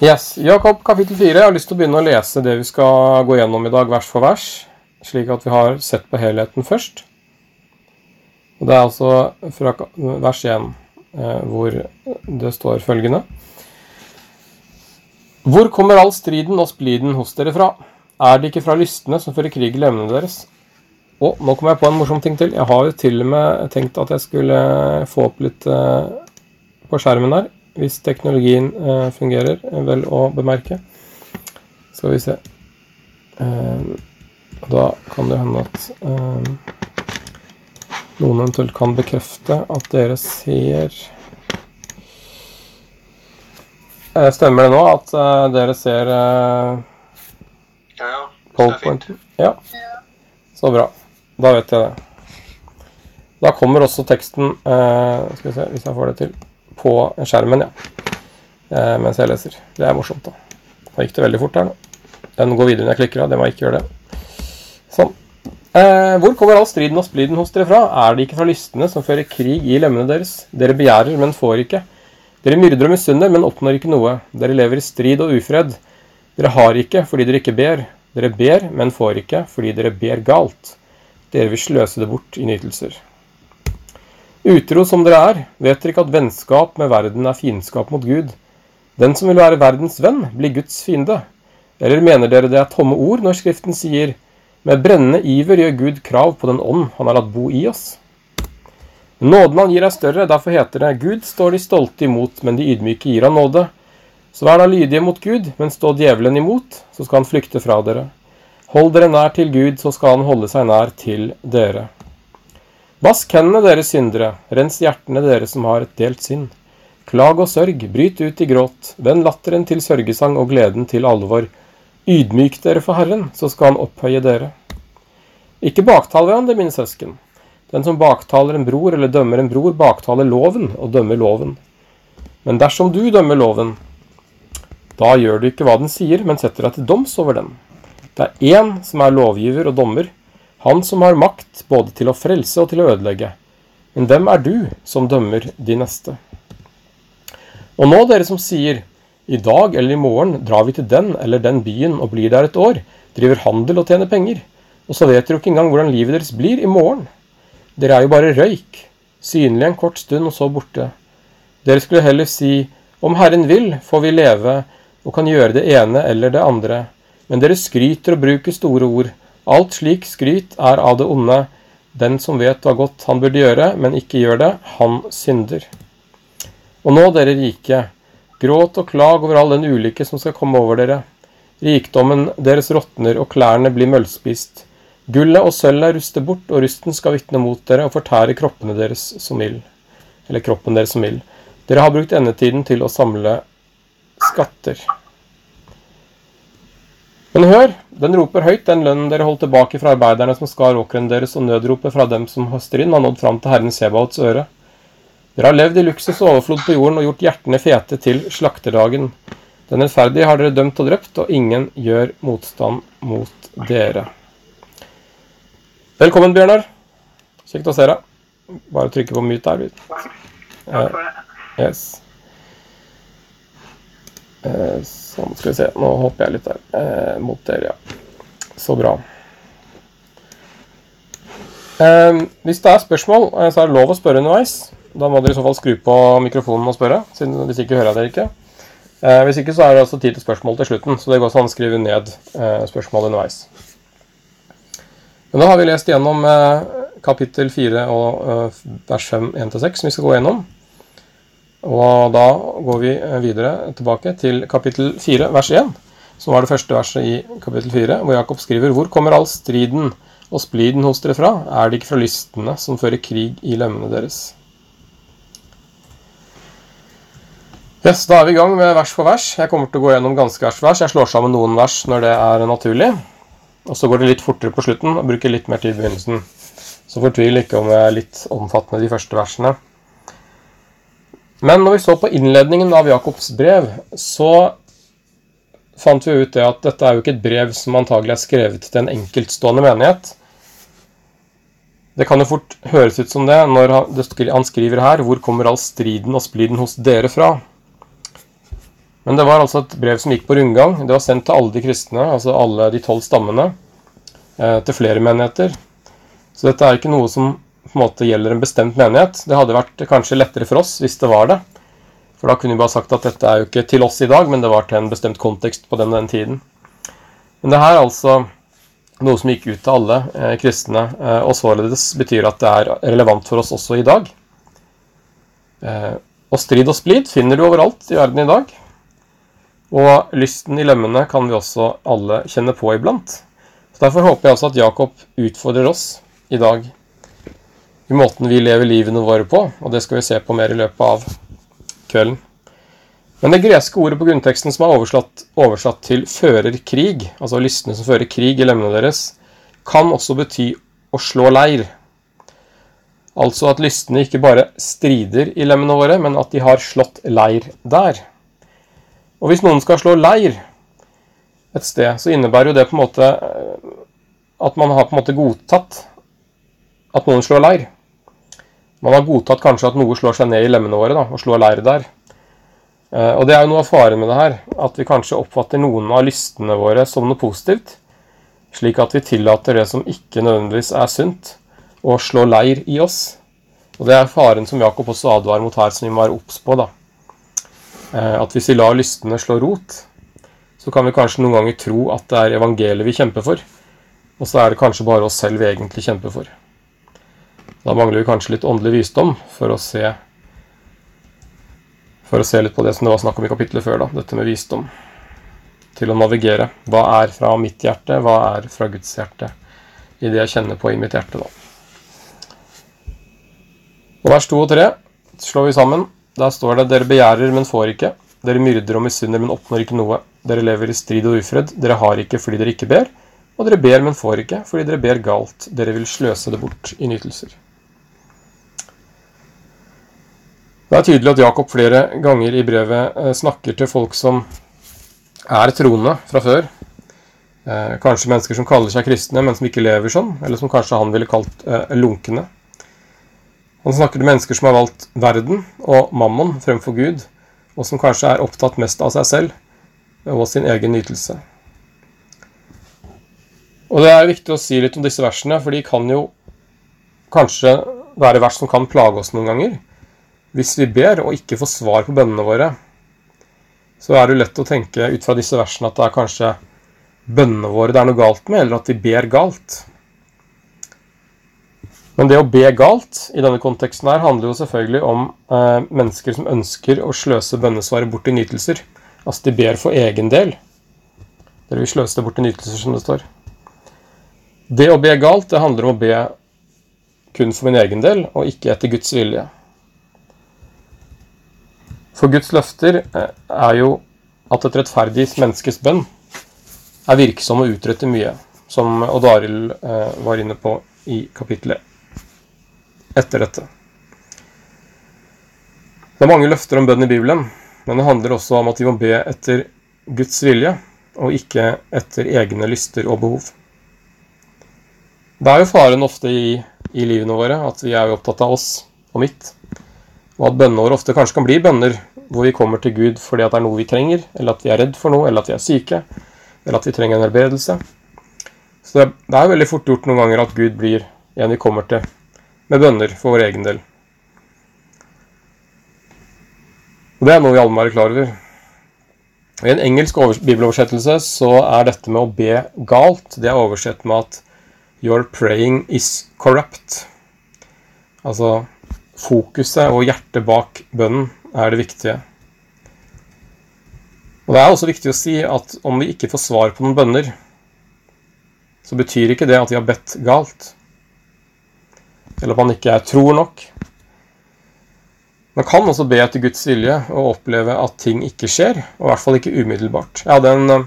Yes, Jakob kapittel 4. Jeg har lyst til å begynne å lese det vi skal gå gjennom i dag, vers for vers, slik at vi har sett på helheten først. Og Det er altså fra vers 1, eh, hvor det står følgende Hvor kommer all striden og spliden hos dere fra? Er det ikke fra lystne som fører krig i levnene deres? Og nå kom jeg på en morsom ting til. Jeg har jo til og med tenkt at jeg skulle få opp litt eh, på skjermen her hvis teknologien eh, fungerer, vel å bemerke. Skal vi se. Eh, da kan det hende at eh, noen eventuelt kan bekrefte at dere ser eh, Stemmer det nå at eh, dere ser eh, Ja. PowerPointen? Ja. Så bra. Da vet jeg det. Da kommer også teksten eh, Skal vi se hvis jeg får det til på skjermen, ja. Eh, mens jeg leser. Det er morsomt, da. Da gikk det veldig fort her nå. Den går videre når jeg klikker av. Det må jeg ikke gjøre det. Sånn. Eh, hvor kommer all striden og spliden hos dere fra? Er det ikke fra lystne som fører krig i lemmene deres? Dere begjærer, men får ikke. Dere myrder og misunner, men oppnår ikke noe. Dere lever i strid og ufred. Dere har ikke fordi dere ikke ber. Dere ber, men får ikke fordi dere ber galt. Dere vil sløse det bort i nytelser. Utro som dere er, vet dere ikke at vennskap med verden er fiendskap mot Gud? Den som vil være verdens venn, blir Guds fiende. Eller mener dere det er tomme ord når Skriften sier med brennende iver gjør Gud krav på den ånd han har latt bo i oss? Nåden han gir er større, derfor heter det Gud står de stolte imot, men de ydmyke gir han nåde. Så vær da lydige mot Gud, men stå djevelen imot, så skal han flykte fra dere. Hold dere nær til Gud, så skal han holde seg nær til dere. Vask hendene, dere syndere, rens hjertene, dere som har et delt sinn. Klag og sørg, bryt ut i gråt, vend latteren til sørgesang og gleden til alvor. Ydmyk dere for Herren, så skal Han opphøye dere. Ikke baktal hverandre, mine søsken. Den som baktaler en bror eller dømmer en bror, baktaler loven og dømmer loven. Men dersom du dømmer loven, da gjør du ikke hva den sier, men setter deg til doms over den. Det er én som er lovgiver og dommer, han som har makt både til å frelse og til å ødelegge. Men hvem er du som dømmer de neste? Og nå, dere som sier, i dag eller i morgen drar vi til den eller den byen og blir der et år, driver handel og tjener penger, og så vet dere jo ikke engang hvordan livet deres blir i morgen. Dere er jo bare røyk, synlig en kort stund og så borte. Dere skulle heller si, om Herren vil, får vi leve og kan gjøre det ene eller det andre. Men dere skryter og bruker store ord. Alt slik skryt er av det onde. Den som vet hva godt han burde gjøre, men ikke gjør det, han synder. Og nå, dere rike, gråt og klag over all den ulykke som skal komme over dere. Rikdommen deres råtner, og klærne blir møllspist. Gullet og sølvet ruster bort, og rusten skal vitne mot dere og fortære kroppene deres som ild. Eller kroppen deres som ild. Dere har brukt endetiden til å samle skatter. Men hør, den roper høyt, den lønnen dere holdt tilbake fra arbeiderne som skar åkeren deres, og nødropet fra dem som høster inn, har nådd fram til Herren Sebaots øre. Dere har levd i luksus og overflod på jorden og gjort hjertene fete til slakterdagen. Den rettferdige har dere dømt og drept, og ingen gjør motstand mot dere. Velkommen, Bjørnar. Kjekt å se deg. Bare trykke på mute der. Takk for det. Yes. Sånn, skal vi se. Nå hopper jeg litt der. Eh, mot dere, ja. Så bra. Eh, hvis det er spørsmål, eh, så er det lov å spørre underveis. Da må dere i så fall skru på mikrofonen og spørre, siden hvis ikke hører jeg dere ikke. Eh, hvis ikke så er det altså tid til spørsmål til slutten, så det går sånn å skrive ned eh, spørsmål underveis. Men da har vi lest gjennom kapittel 4 og vers 5, 1-6, som vi skal gå gjennom. Og da går vi eh, videre tilbake til kapittel 4, vers 1, som var det første verset i kapittel 4, hvor Jakob skriver Hvor kommer all striden og spliden hos dere fra? Er det ikke fra lystene som fører krig i lemmene deres? Yes, Da er vi i gang med vers for vers. Jeg kommer til å gå gjennom ganske vers for vers. Jeg slår sammen noen vers når det er naturlig. Og så går det litt fortere på slutten og bruker litt mer tid i begynnelsen. Så fortvil ikke om jeg er litt omfattende de første versene. Men når vi så på innledningen av Jakobs brev, så fant vi ut det at dette er jo ikke et brev som antagelig er skrevet til en enkeltstående menighet. Det kan jo fort høres ut som det når han skriver her 'Hvor kommer all striden og spliden hos dere fra?' Men det var altså et brev som gikk på rundgang. Det var sendt til alle de kristne, altså alle de tolv stammene, eh, til flere menigheter. Så dette er ikke noe som på en måte gjelder en bestemt menighet. Det hadde vært kanskje lettere for oss hvis det var det. For da kunne vi bare sagt at dette er jo ikke til oss i dag, men det var til en bestemt kontekst på den, den tiden. Men det her er altså noe som gikk ut til alle eh, kristne, eh, og således betyr at det er relevant for oss også i dag. Eh, og strid og splid finner du overalt i verden i dag. Og lysten i lemmene kan vi også alle kjenne på iblant. Så Derfor håper jeg også at Jakob utfordrer oss i dag i måten vi lever livene våre på, og det skal vi se på mer i løpet av kvelden. Men det greske ordet på grunnteksten som er oversatt, oversatt til 'fører krig', altså lystne som fører krig i lemmene deres, kan også bety å slå leir. Altså at lystne ikke bare strider i lemmene våre, men at de har slått leir der. Og hvis noen skal slå leir et sted, så innebærer jo det på en måte eh, at man har på en måte godtatt at noen slår leir. Man har godtatt kanskje at noe slår seg ned i lemmene våre da, og slår leir der. Eh, og det er jo noe av faren med det her, at vi kanskje oppfatter noen av lystene våre som noe positivt, slik at vi tillater det som ikke nødvendigvis er sunt, å slå leir i oss. Og det er faren som Jakob også advarer mot her, som vi må være obs på. da. Eh, at hvis vi lar lystene slå rot, så kan vi kanskje noen ganger tro at det er evangeliet vi kjemper for, og så er det kanskje bare oss selv vi egentlig kjemper for. Da mangler vi kanskje litt åndelig visdom for å se for å se litt på det som det var snakk om i kapittelet før, da, dette med visdom. Til å navigere. Hva er fra mitt hjerte, hva er fra Guds hjerte? I det jeg kjenner på i mitt hjerte, da. Og vers 2 og 3 slår vi sammen. Der står det dere begjærer, men får ikke. Dere myrder og misunner, men oppnår ikke noe. Dere lever i strid og ufred. Dere har ikke fordi dere ikke ber. Og dere ber, men får ikke, fordi dere ber galt. Dere vil sløse det bort i nytelser. Det er tydelig at Jakob flere ganger i brevet eh, snakker til folk som er troende fra før. Eh, kanskje mennesker som kaller seg kristne, men som ikke lever sånn. Eller som kanskje han ville kalt eh, lunkne. Han snakker til mennesker som har valgt verden og mammon fremfor Gud, og som kanskje er opptatt mest av seg selv og sin egen nytelse. Og Det er viktig å si litt om disse versene, for de kan jo kanskje være vers som kan plage oss noen ganger. Hvis vi ber og ikke får svar på bønnene våre, så er det jo lett å tenke ut fra disse versene at det er kanskje bønnene våre det er noe galt med, eller at vi ber galt. Men det å be galt i denne konteksten her handler jo selvfølgelig om eh, mennesker som ønsker å sløse bønnesvaret bort i nytelser. Altså de ber for egen del. Dere vil sløse det bort i nytelser, som det står. Det å be galt, det handler om å be kun for min egen del, og ikke etter Guds vilje. For Guds løfter eh, er jo at et rettferdig menneskes bønn er virksom og utretter mye, som Odd Arild eh, var inne på i kapittelet etter dette. Det er mange løfter om bønn i Bibelen, men det handler også om at vi må be etter Guds vilje, og ikke etter egne lyster og behov. Det er jo faren ofte i, i livene våre at vi er opptatt av oss og mitt, og at bønneår ofte kanskje kan bli bønner hvor vi kommer til Gud fordi at det er noe vi trenger, eller at vi er redd for noe, eller at vi er syke, eller at vi trenger en helbredelse. Så det, det er veldig fort gjort noen ganger at Gud blir en vi kommer til med bønner for vår egen del. Og Det er noe vi alle må være klar over. I en engelsk bibeloversettelse så er dette med å be galt det er oversett med at 'your praying is corrupt'. Altså fokuset og hjertet bak bønnen er det viktige. Og Det er også viktig å si at om vi ikke får svar på noen bønner, så betyr ikke det at vi har bedt galt, eller at man ikke er tror nok. Man kan også be etter Guds vilje og oppleve at ting ikke skjer, og i hvert fall ikke umiddelbart. Jeg hadde en,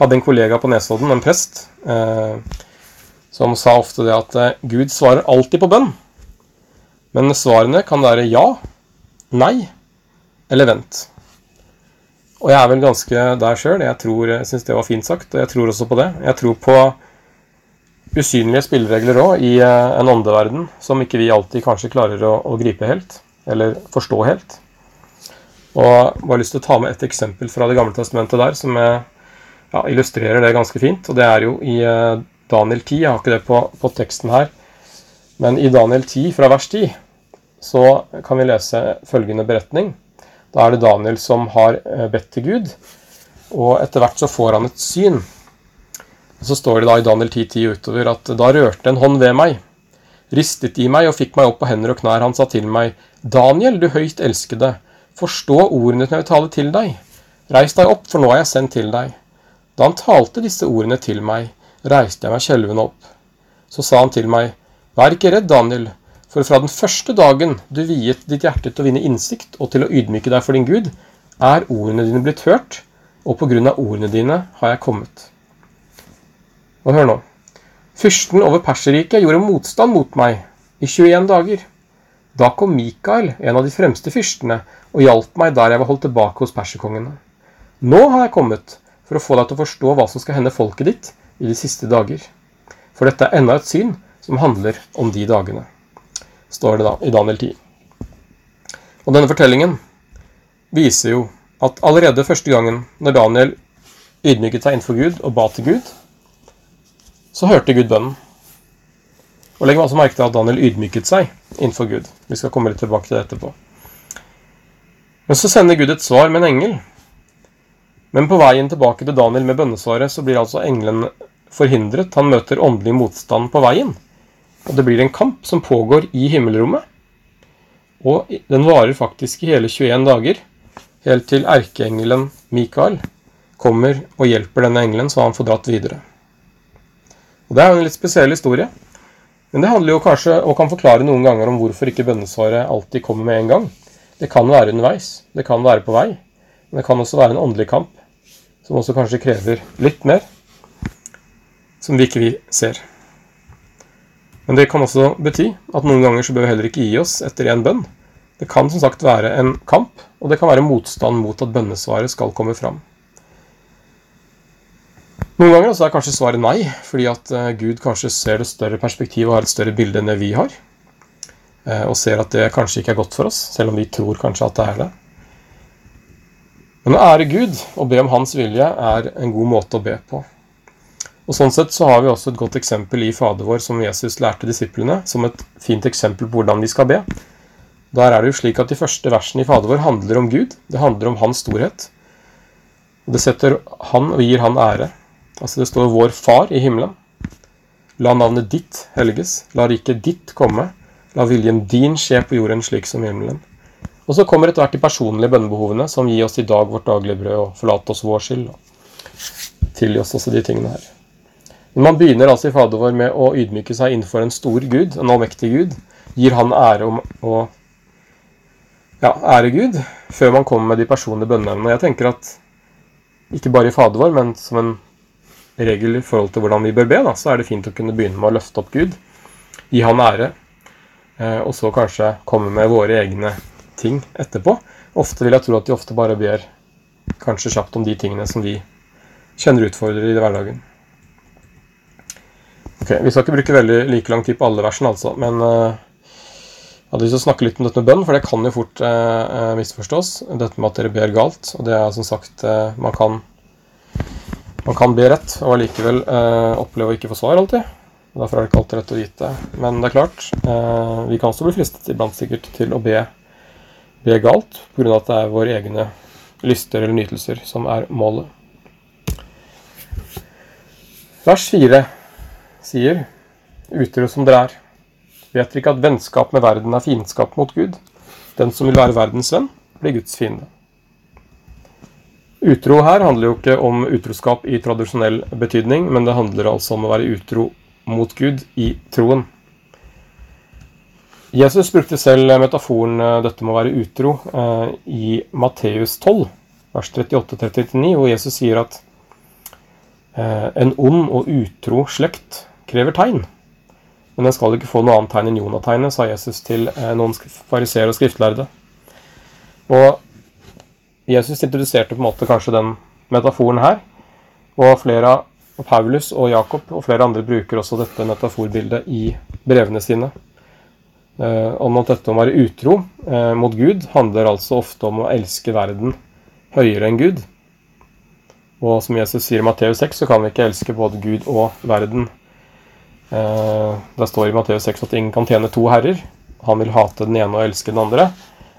hadde en kollega på Nesodden, en prest, eh, som sa ofte det at eh, Gud svarer alltid på bønn. Men svarene kan være ja, nei eller vent. Og jeg er vel ganske der sjøl. Jeg, tror, jeg syns det var fint sagt, og jeg tror også på det. Jeg tror på usynlige spilleregler òg i eh, en åndeverden som ikke vi alltid kanskje klarer å, å, gripe helt, eller forstå helt. Og jeg har lyst til å ta med et eksempel fra Det gamle testamentet der, som ja, illustrerer det ganske fint. Og det er jo i eh, Daniel 10. Jeg har ikke det på, på teksten her. Men i Daniel 10 fra vers 10 så kan vi lese følgende beretning. Da er det Daniel som har eh, bedt til Gud, og etter hvert så får han et syn. Så står det da i Daniel 10.10 10 utover at da rørte en hånd ved meg, ristet i meg og fikk meg opp på hender og knær. Han sa til meg, Daniel, du høyt elskede, forstå ordene når jeg tale til deg. Reis deg opp, for nå er jeg sendt til deg. Da han talte disse ordene til meg, reiste jeg meg skjelvende opp. Så sa han til meg, Vær ikke redd, Daniel, for fra den første dagen du viet ditt hjerte til å vinne innsikt og til å ydmyke deg for din Gud, er ordene dine blitt hørt, og på grunn av ordene dine har jeg kommet. Og hør nå. Fyrsten over Perserriket gjorde motstand mot meg i 21 dager. Da kom Mikael, en av de fremste fyrstene, og hjalp meg der jeg var holdt tilbake hos perserkongene. Nå har jeg kommet for å få deg til å forstå hva som skal hende folket ditt i de siste dager. For dette er enda et syn som handler om de dagene, står det da i Daniel 10. Og denne fortellingen viser jo at allerede første gangen når Daniel ydmyket seg innenfor Gud og ba til Gud, så hørte Gud bønnen. Og legg også merke til at Daniel ydmyket seg innenfor Gud. Vi skal komme litt tilbake til det etterpå. Men så sender Gud et svar med en engel. Men på veien tilbake til Daniel med bønnesvaret, så blir altså engelen forhindret. Han møter åndelig motstand på veien. Og det blir en kamp som pågår i himmelrommet. Og den varer faktisk i hele 21 dager, helt til erkeengelen Mikael kommer og hjelper denne engelen, så han får dratt videre. Og Det er jo en litt spesiell historie. Men det handler jo kanskje, og kan forklare noen ganger om hvorfor ikke bønnesvaret alltid kommer med en gang. Det kan være underveis, det kan være på vei, men det kan også være en åndelig kamp, som også kanskje krever litt mer, som vi ikke vi ser. Men det kan også bety at noen ganger så bør vi heller ikke gi oss etter en bønn. Det kan som sagt være en kamp, og det kan være motstand mot at bønnesvaret skal komme fram. Noen ganger så er kanskje svaret nei, fordi at eh, Gud kanskje ser det større perspektivet og har et større bilde enn det vi har. Eh, og ser at det kanskje ikke er godt for oss, selv om vi tror kanskje at det er det. Men å ære Gud og be om Hans vilje er en god måte å be på. Og Sånn sett så har vi også et godt eksempel i Fader vår som Jesus lærte disiplene, som et fint eksempel på hvordan vi skal be. Der er det jo slik at De første versene i Fader vår handler om Gud. Det handler om Hans storhet. Det setter Han og gir Han ære. Altså Det står 'Vår Far i himmelen'. La navnet ditt helges. La riket ditt komme. La viljen din skje på jorden slik som himmelen. Og så kommer etter hvert de personlige bønnebehovene, som gir oss i dag vårt daglige brød, og forlate oss vår skyld. og Tilgi oss også de tingene her. Men man begynner altså i Fader vår med å ydmyke seg innenfor en stor Gud, en allmektig Gud. Gir han ære om å ja, ære Gud, før man kommer med de personlige bønneevnene. Jeg tenker at ikke bare i Fader vår, men som en regel i forhold til hvordan vi bør be, da, så er det fint å kunne begynne med å løfte opp Gud, gi han ære, eh, og så kanskje komme med våre egne ting etterpå. Ofte vil jeg tro at de ofte bare ber kanskje kjapt om de tingene som vi kjenner utfordrer i hverdagen. Ok, Vi skal ikke bruke veldig like lang tid på alle versene, altså. Men uh, jeg hadde lyst til å snakke litt om dette med bønn, for det kan jo fort uh, misforstås. Dette med at dere ber galt. Og det er som sagt uh, man, kan, man kan be rett og allikevel oppleve å ikke få svar alltid. Derfor er det ikke alltid rett å vite. Men det er klart, vi kan også bli fristet iblant sikkert til å be, be galt pga. at det er våre egne lyster eller nytelser som er målet. Vers 4 sier, utro som dere er, vet dere ikke at vennskap med verden er fiendskap mot Gud? Den som vil være verdens venn, blir Guds fiende. Utro her handler jo ikke om utroskap i tradisjonell betydning, men det handler altså om å være utro mot Gud i troen. Jesus brukte selv metaforen eh, dette med å være utro eh, i Matteus 12, vers 38-39, hvor Jesus sier at eh, en ond og utro slekt krever tegn. Men den skal ikke få noe annet tegn enn Jonategnet, sa Jesus til eh, noen fariseere og skriftlærde. Og Jesus introduserte på en måte kanskje den metaforen her. Og flere av Paulus og Jakob og flere andre bruker også dette metaforbildet i brevene sine. Eh, om at dette å være utro eh, mot Gud handler altså ofte om å elske verden høyere enn Gud. Og som Jesus sier i Matteus 6, så kan vi ikke elske både Gud og verden. Eh, det står i Matteus 6 at ingen kan tjene to herrer. Han vil hate den ene og elske den andre.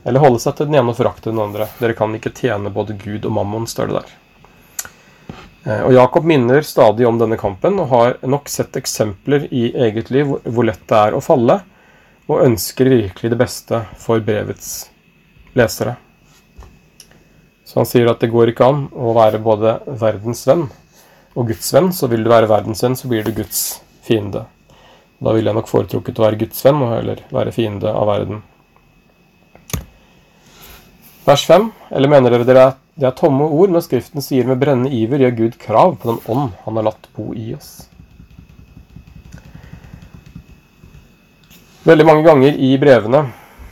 Eller holde seg til den ene og forakte den andre. Dere kan ikke tjene både Gud og mammon, står det der. Eh, og Jakob minner stadig om denne kampen, og har nok sett eksempler i eget liv hvor lett det er å falle, og ønsker virkelig det beste for brevets lesere. Så han sier at det går ikke an å være både verdens venn og Guds venn. Så vil du være verdens venn, så blir du Guds fiende. Da ville jeg nok foretrukket å være Guds venn og heller være fiende av verden. Vers 5. Eller mener dere det er, det er tomme ord når Skriften sier med brennende iver gjør Gud krav på den ånd han har latt bo i oss? Veldig mange ganger i brevene,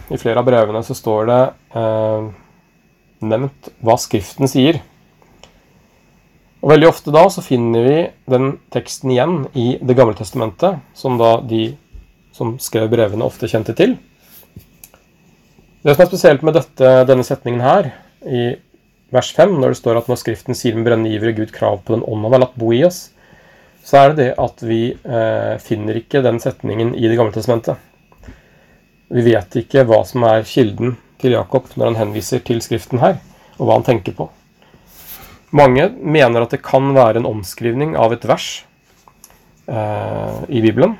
i flere av brevene, så står det eh, nevnt hva Skriften sier. Og Veldig ofte da så finner vi den teksten igjen i Det gamle testamentet, som da de som skrev brevene, ofte kjente til. Det som er spesielt med dette, denne setningen her, i vers 5, når det står at når Skriften sier med brennende iver Gud krav på den ånd han har latt bo i oss, så er det det at vi eh, finner ikke den setningen i Det gamle testamentet. Vi vet ikke hva som er kilden til Jakob når han henviser til Skriften her, og hva han tenker på. Mange mener at det kan være en omskrivning av et vers eh, i Bibelen.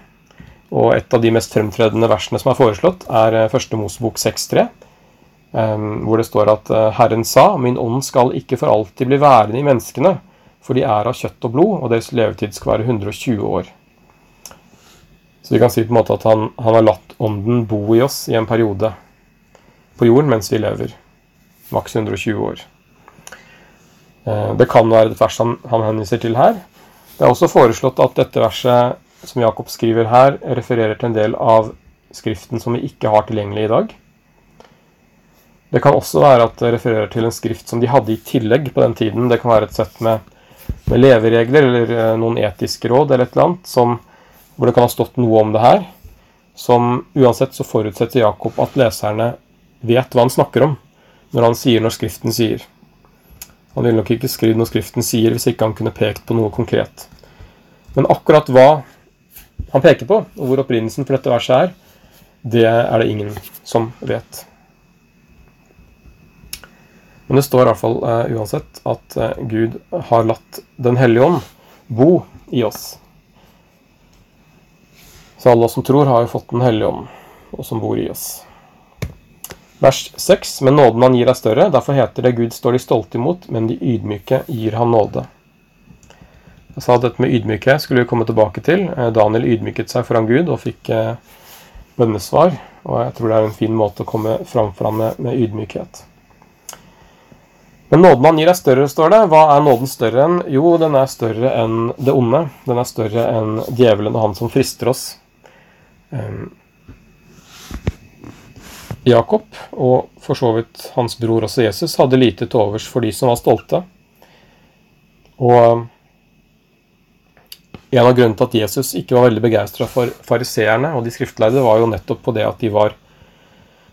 Og et av de mest fremtredende versene som er foreslått, er eh, første Mosebok 6.3, eh, hvor det står at eh, Herren sa, min ånd skal ikke for alltid bli værende i menneskene, for de er av kjøtt og blod, og deres levetid skal være 120 år. Så vi kan si på en måte at han, han har latt ånden bo i oss i en periode på jorden mens vi lever. Maks 120 år. Eh, det kan være et vers han, han henviser til her. Det er også foreslått at dette verset som Jakob skriver her, refererer til en del av Skriften som vi ikke har tilgjengelig i dag. Det kan også være at det refererer til en skrift som de hadde i tillegg på den tiden. Det kan være et sett med, med leveregler eller eh, noen etiske råd eller et eller annet som, hvor det kan ha stått noe om det her. Som uansett så forutsetter Jakob at leserne vet hva han snakker om når han sier når Skriften sier. Han ville nok ikke skrevet noe Skriften sier hvis ikke han kunne pekt på noe konkret. Men akkurat hva han peker på, og hvor opprinnelsen for dette verset er, det er det ingen som vet. Men det står i hvert fall uh, uansett at uh, Gud har latt Den hellige ånd bo i oss. Så alle oss som tror, har jo fått Den hellige ånd, og som bor i oss. Vers 6. Men nåden han gir er større, derfor heter det Gud står de stolte imot, men de ydmyke gir han nåde. Jeg sa at dette med ydmyke skulle vi komme tilbake til. Eh, Daniel ydmyket seg foran Gud og fikk eh, bønnesvar. Og jeg tror det er en fin måte å komme fram fra med, med ydmykhet. Men nåden han gir er større, står det. Hva er nåden større enn? Jo, den er større enn det onde. Den er større enn djevelen og han som frister oss. Um, Jakob, og for så vidt hans bror også Jesus, hadde lite til overs for de som var stolte. Og en av grunnene til at Jesus ikke var veldig begeistra for fariseerne og de skriftlærde, var jo nettopp på det at de var,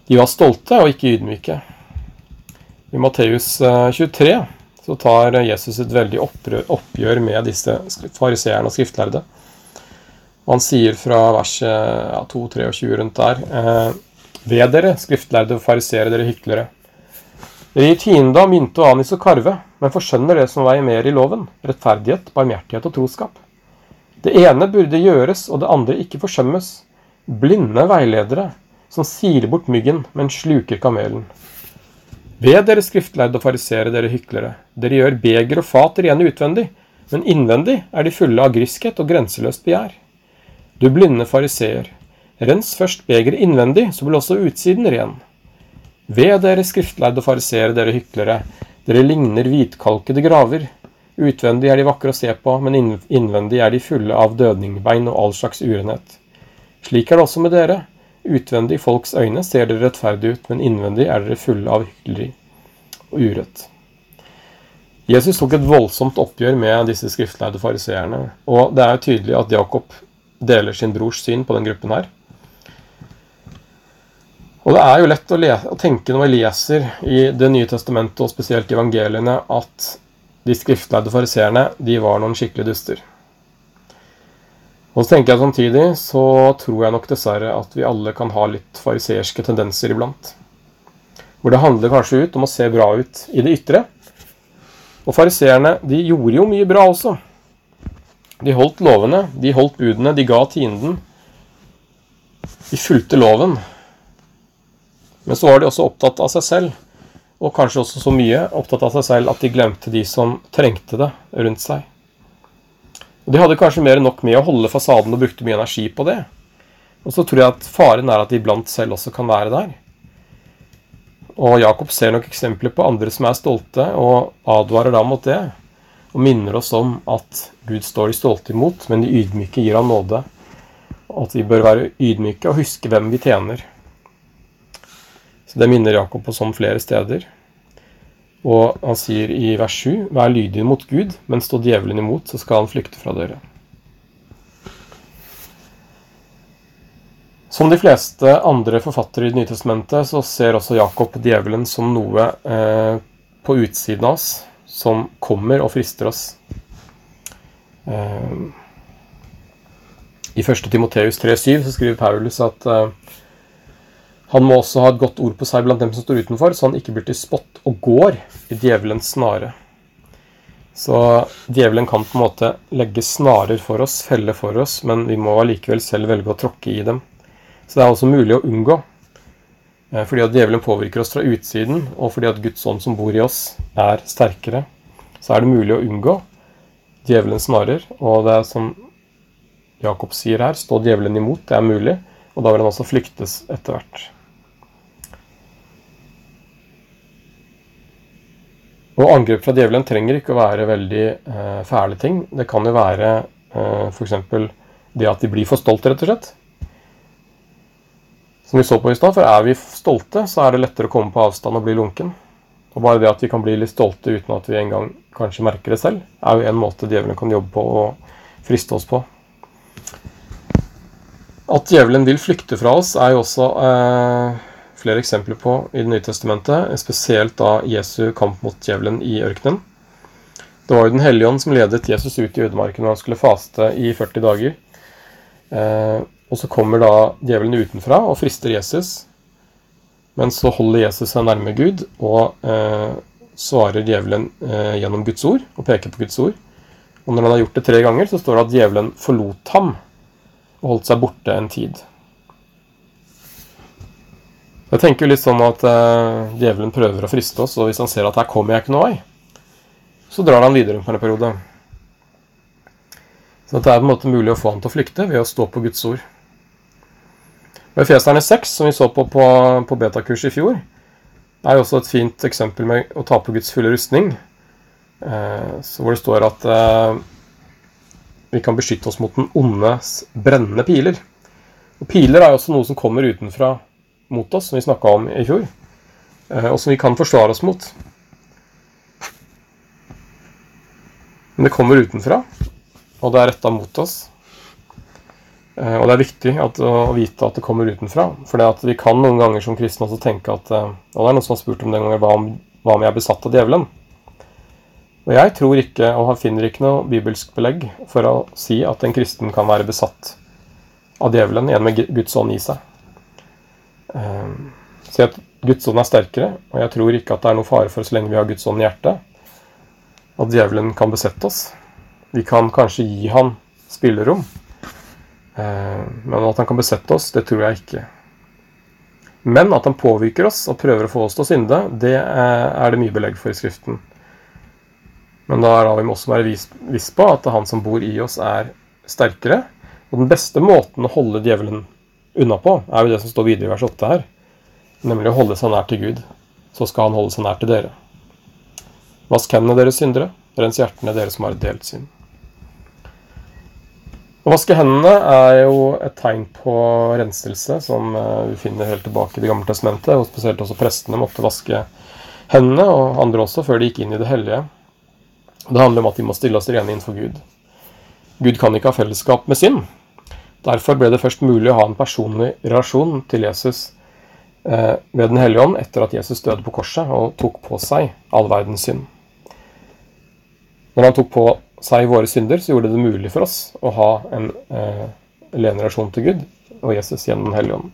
de var stolte og ikke ydmyke. I Matteus 23 eh, så tar Jesus et veldig oppgjør med disse fariseerne og skriftlærde. Han sier fra vers ja, 2-23 rundt der eh, ved dere, skriftlærde farisere, dere hyklere. Dere gir tiende av mynte og anis og karve, men forskjønner det som veier mer i loven, rettferdighet, barmhjertighet og troskap. Det ene burde gjøres, og det andre ikke forsømmes. Blinde veiledere, som siler bort myggen, men sluker kamelen. Ved dere skriftlærde og farisere, dere hyklere. Dere gjør beger og fat rene utvendig, men innvendig er de fulle av griskhet og grenseløst begjær. Du blinde fariseer, Rens først begeret innvendig, så blir også utsiden ren. Ved dere skriftlærde fariseere, dere hyklere, dere ligner hvitkalkede graver. Utvendig er de vakre å se på, men innvendig er de fulle av dødningbein og all slags urenhet. Slik er det også med dere. Utvendig i folks øyne ser dere rettferdig ut, men innvendig er dere fulle av hykleri og urett. Jesus tok et voldsomt oppgjør med disse skriftlærde fariseerne, og det er tydelig at Jakob deler sin brors syn på den gruppen her. Og det er jo lett å, å, tenke når vi leser i Det nye testamentet, og spesielt i evangeliene, at de skriftlærde fariseerne de var noen skikkelige duster. Og så tenker jeg samtidig så tror jeg nok dessverre at vi alle kan ha litt fariseerske tendenser iblant. Hvor det handler kanskje ut om å se bra ut i det ytre. Og fariseerne de gjorde jo mye bra også. De holdt lovene, de holdt budene, de ga tienden. De fulgte loven. Men så var de også opptatt av seg selv, og kanskje også så mye opptatt av seg selv at de glemte de som trengte det rundt seg. De hadde kanskje mer enn nok med å holde fasaden og brukte mye energi på det. Og så tror jeg at faren er at de iblant selv også kan være der. Og Jakob ser nok eksempler på andre som er stolte, og advarer da mot det. Og minner oss om at Gud står de stolte imot, men de ydmyke gir ham nåde. Og at vi bør være ydmyke og huske hvem vi tjener. Så Det minner Jakob oss om flere steder. Og han sier i vers 7.: Vær lydig mot Gud, men stå djevelen imot, så skal han flykte fra dere. Som de fleste andre forfattere i Det nye testamentet, så ser også Jakob djevelen som noe eh, på utsiden av oss, som kommer og frister oss. Eh, I 1. Timoteus 3,7 så skriver Paulus at eh, han må også ha et godt ord på seg blant dem som står utenfor, så han ikke blir til spott og går i djevelens snare. Så djevelen kan på en måte legge snarer for oss, felle for oss, men vi må allikevel selv velge å tråkke i dem. Så det er også mulig å unngå. Eh, fordi at djevelen påvirker oss fra utsiden, og fordi at Guds ånd som bor i oss, er sterkere, så er det mulig å unngå djevelens snarer. Og det er som Jakob sier her, stå djevelen imot. Det er mulig, og da vil han også flyktes etter hvert. Og angrep fra djevelen trenger ikke å være veldig eh, fæle ting. Det kan jo være eh, f.eks. det at de blir for stolte, rett og slett. Som vi så på i stad, for er vi stolte, så er det lettere å komme på avstand og bli lunken. Og bare det at vi kan bli litt stolte uten at vi engang kanskje merker det selv, er jo en måte djevelen kan jobbe på og friste oss på. At djevelen vil flykte fra oss, er jo også eh, flere eksempler på i Det nye testamentet, spesielt da Jesu kamp mot djevelen i ørkenen. Det var jo Den hellige ånd som ledet Jesus ut i ødemarken når han skulle faste i 40 dager. Eh, og så kommer da djevelen utenfra og frister Jesus. Men så holder Jesus seg nærme Gud og eh, svarer djevelen eh, gjennom Guds ord og peker på Guds ord. Og når han har gjort det tre ganger, så står det at djevelen forlot ham og holdt seg borte en tid. Jeg tenker litt sånn at uh, djevelen prøver å friste oss, og hvis han ser at her kommer jeg ikke noe vei, så drar han videre på en periode. Så det er på en måte mulig å få han til å flykte ved å stå på Guds ord. Og Efeserne 6, som vi så på på, på betakurs i fjor, er jo også et fint eksempel med å ta på Guds fulle rustning. Eh, hvor det står at eh, vi kan beskytte oss mot den ondes brennende piler. Og Piler er jo også noe som kommer utenfra mot oss, som vi snakka om i fjor, eh, og som vi kan forsvare oss mot. Men det kommer utenfra, og det er retta mot oss. Eh, og det er viktig at, å vite at det kommer utenfra. For vi kan noen ganger som kristne også tenke at eh, Og det er noen som har spurt om den gangen hva om, hva om jeg er besatt av djevelen? Og jeg tror ikke, og finner ikke noe bibelsk belegg for å si at en kristen kan være besatt av djevelen igjen med Guds ånd i seg. Ehm, så at Guds ånd er sterkere, og jeg tror ikke at det er noe fare for så lenge vi har Guds ånd i hjertet, at djevelen kan besette oss. Vi kan kanskje gi han spillerom, ehm, men at han kan besette oss, det tror jeg ikke. Men at han påvirker oss og prøver å få oss til å synde, det er det mye belegg for i Skriften. Men da er vi også være viss på at han som bor i oss, er sterkere. Og den beste måten å holde djevelen unna på, er jo det som står videre i vers 8 her. Nemlig å holde seg nær til Gud. Så skal han holde seg nær til dere. Vask hendene deres syndere, rens hjertene dere som har et delt synd. Å vaske hendene er jo et tegn på renselse, som eh, vi finner helt tilbake i Det gamle testamentet. Og spesielt også prestene måtte vaske hendene, og andre også, før de gikk inn i det hellige. Det handler om at de må stille oss rene innenfor Gud. Gud kan ikke ha fellesskap med synd. Derfor ble det først mulig å ha en personlig relasjon til Jesus eh, ved Den hellige ånd etter at Jesus døde på korset og tok på seg all verdens synd. Når han tok på seg våre synder, så gjorde det det mulig for oss å ha en eh, levende relasjon til Gud og Jesus gjennom Den hellige ånd.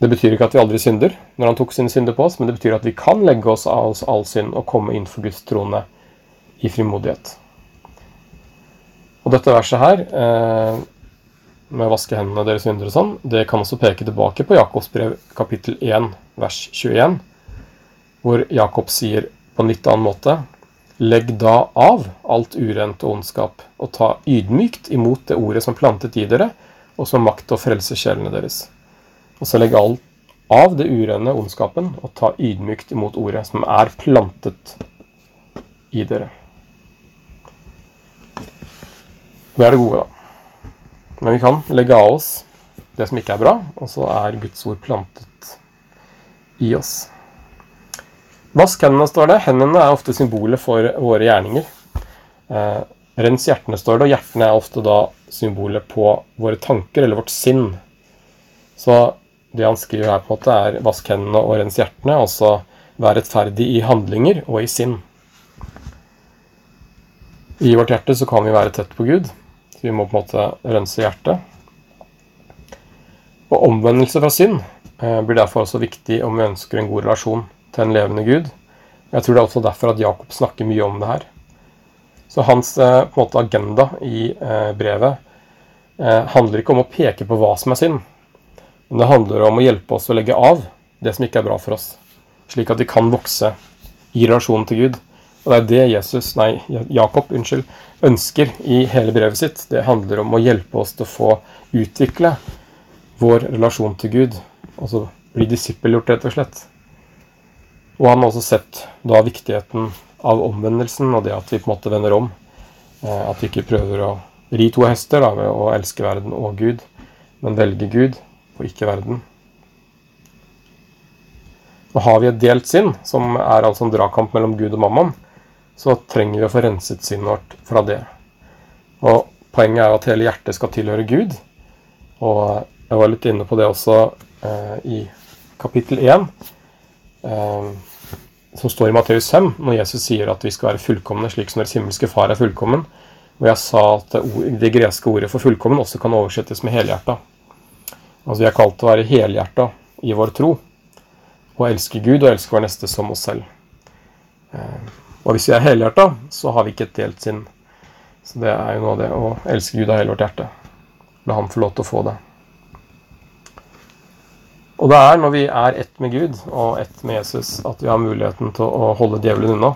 Det betyr ikke at vi aldri synder når han tok sine synder på oss, men det betyr at vi kan legge oss av oss all synd og komme inn for Guds trone i frimodighet. Og dette verset her, eh, med å vaske hendene deres synder og sånn, det kan også peke tilbake på Jakobs brev kapittel 1 vers 21, hvor Jakob sier på en litt annen måte Legg da av alt urent og ondskap, og ta ydmykt imot det ordet som plantet i dere, og som makt å frelse sjelene deres. Og så legg alt av det urene ondskapen, og ta ydmykt imot ordet som er plantet i dere. Det er det gode, da. Men vi kan legge av oss det som ikke er bra, og så er Guds ord plantet i oss. Vask hendene, står det. Hendene er ofte symbolet for våre gjerninger. Eh, rens hjertene, står det, og hjertene er ofte da symbolet på våre tanker eller vårt sinn. Så det han skriver her, på en måte er vask hendene og rens hjertene, altså vær rettferdig i handlinger og i sinn. I vårt hjerte så kan vi være tett på Gud, så vi må på en måte rense hjertet. Og omvendelse fra synd eh, blir derfor også viktig om vi ønsker en god relasjon til en levende Gud. Jeg tror det er også derfor at Jakob snakker mye om det her. Så hans eh, måte, agenda i eh, brevet handler ikke om å peke på hva som er synd, men det handler om å hjelpe oss å legge av det som ikke er bra for oss, slik at vi kan vokse i relasjonen til Gud. Og det er det Jesus, nei, Jakob unnskyld, ønsker i hele brevet sitt. Det handler om å hjelpe oss til å få utvikle vår relasjon til Gud. Altså bli disippelgjort, rett og slett. Og han har også sett da viktigheten av omvendelsen og det at vi på en måte vender om. Eh, at vi ikke prøver å ri to hester da, ved å elske verden og Gud, men velge Gud og ikke verden. Og har vi et delt sinn, som er altså en dragkamp mellom Gud og mammon, så trenger vi å få renset sinnet vårt fra det. Og poenget er at hele hjertet skal tilhøre Gud. Og jeg var litt inne på det også eh, i kapittel 1 som står i Matteus 5, når Jesus sier at vi skal være fullkomne slik som deres himmelske far er fullkommen. Og jeg sa at det greske ordet for fullkommen også kan oversettes med helhjerta. Altså vi er kalt til å være helhjerta i vår tro. Og elske Gud og elske vår neste som oss selv. Eh, og hvis vi er helhjerta, så har vi ikke et delt sinn. Så det er jo noe av det å elske Gud av hele vårt hjerte. La ham få lov til å få det. Og det er når vi er ett med Gud og ett med Jesus, at vi har muligheten til å holde djevelen unna.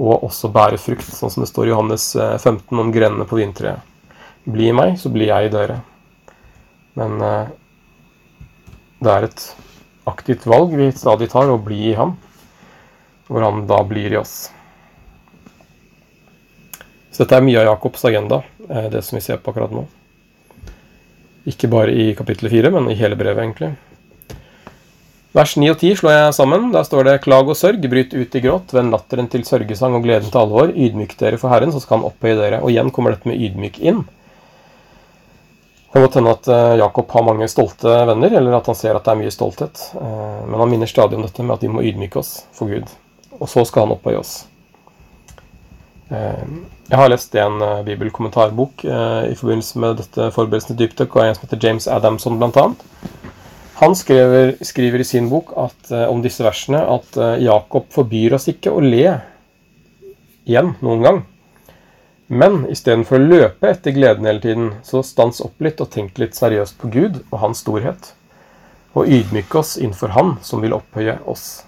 Og også bære frukt, sånn som det står i Johannes 15 eh, om grenene på vintreet. Bli i meg, så blir jeg i dere. Men eh, det er et aktivt valg vi stadig tar, å bli i ham. Hvor han da blir i oss. Så dette er mye av Jakobs agenda, eh, det som vi ser på akkurat nå. Ikke bare i kapittel 4, men i hele brevet, egentlig. Vers 9 og 10 slår jeg sammen. Der står det Klag og sørg, bryt ut i gråt, vend latteren til sørgesang og gleden til alvor. Ydmyk dere for Herren, så skal Han opphøye dere. Og igjen kommer dette med ydmyk inn. Det kan godt hende at eh, Jakob har mange stolte venner, eller at han ser at det er mye stolthet. Eh, men han minner stadig om dette med at vi må ydmyke oss for Gud. Og så skal han opphøye oss. Eh, jeg har lest en bibelkommentarbok i forbindelse med dette forberedelsen til dypdykk, og en som heter James Adamson, annet. Han skriver, skriver i sin bok at, eh, om disse versene at eh, Jakob forbyr oss ikke å le igjen noen gang. Men istedenfor å løpe etter gleden hele tiden, så stans opp litt og tenk litt seriøst på Gud og hans storhet. Og ydmyk oss innenfor Han som vil opphøye oss.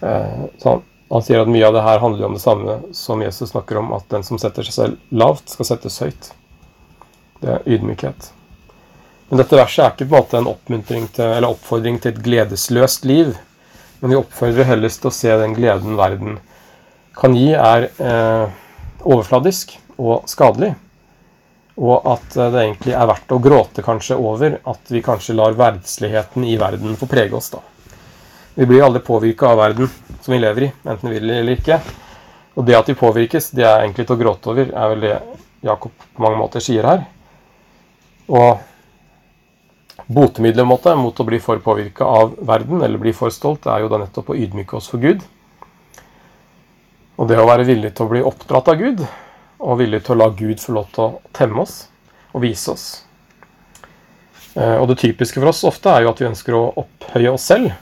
Sånn. så han, sier at mye av det her handler om det samme som Jesus snakker om, at den som setter seg selv lavt, skal settes høyt. Det er ydmykhet. Men dette verset er ikke på en måte en oppmuntring til, eller oppfordring til et gledesløst liv. Men vi oppfordrer helst til å se den gleden verden kan gi, er eh, overfladisk og skadelig. Og at eh, det egentlig er verdt å gråte kanskje over at vi kanskje lar verdsligheten i verden få prege oss. da. Vi blir aldri påvirka av verden som vi lever i, enten vi vil eller ikke. Og det at vi påvirkes, det er egentlig til å gråte over, er vel det Jakob på mange måter sier her. Og botemiddelet måte, mot å bli for påvirka av verden eller bli for stolt, er jo da nettopp å ydmyke oss for Gud. Og det å være villig til å bli oppdratt av Gud, og villig til å la Gud få lov til å temme oss og vise oss. Eh, og det typiske for oss ofte er jo at vi ønsker å opphøye oss selv.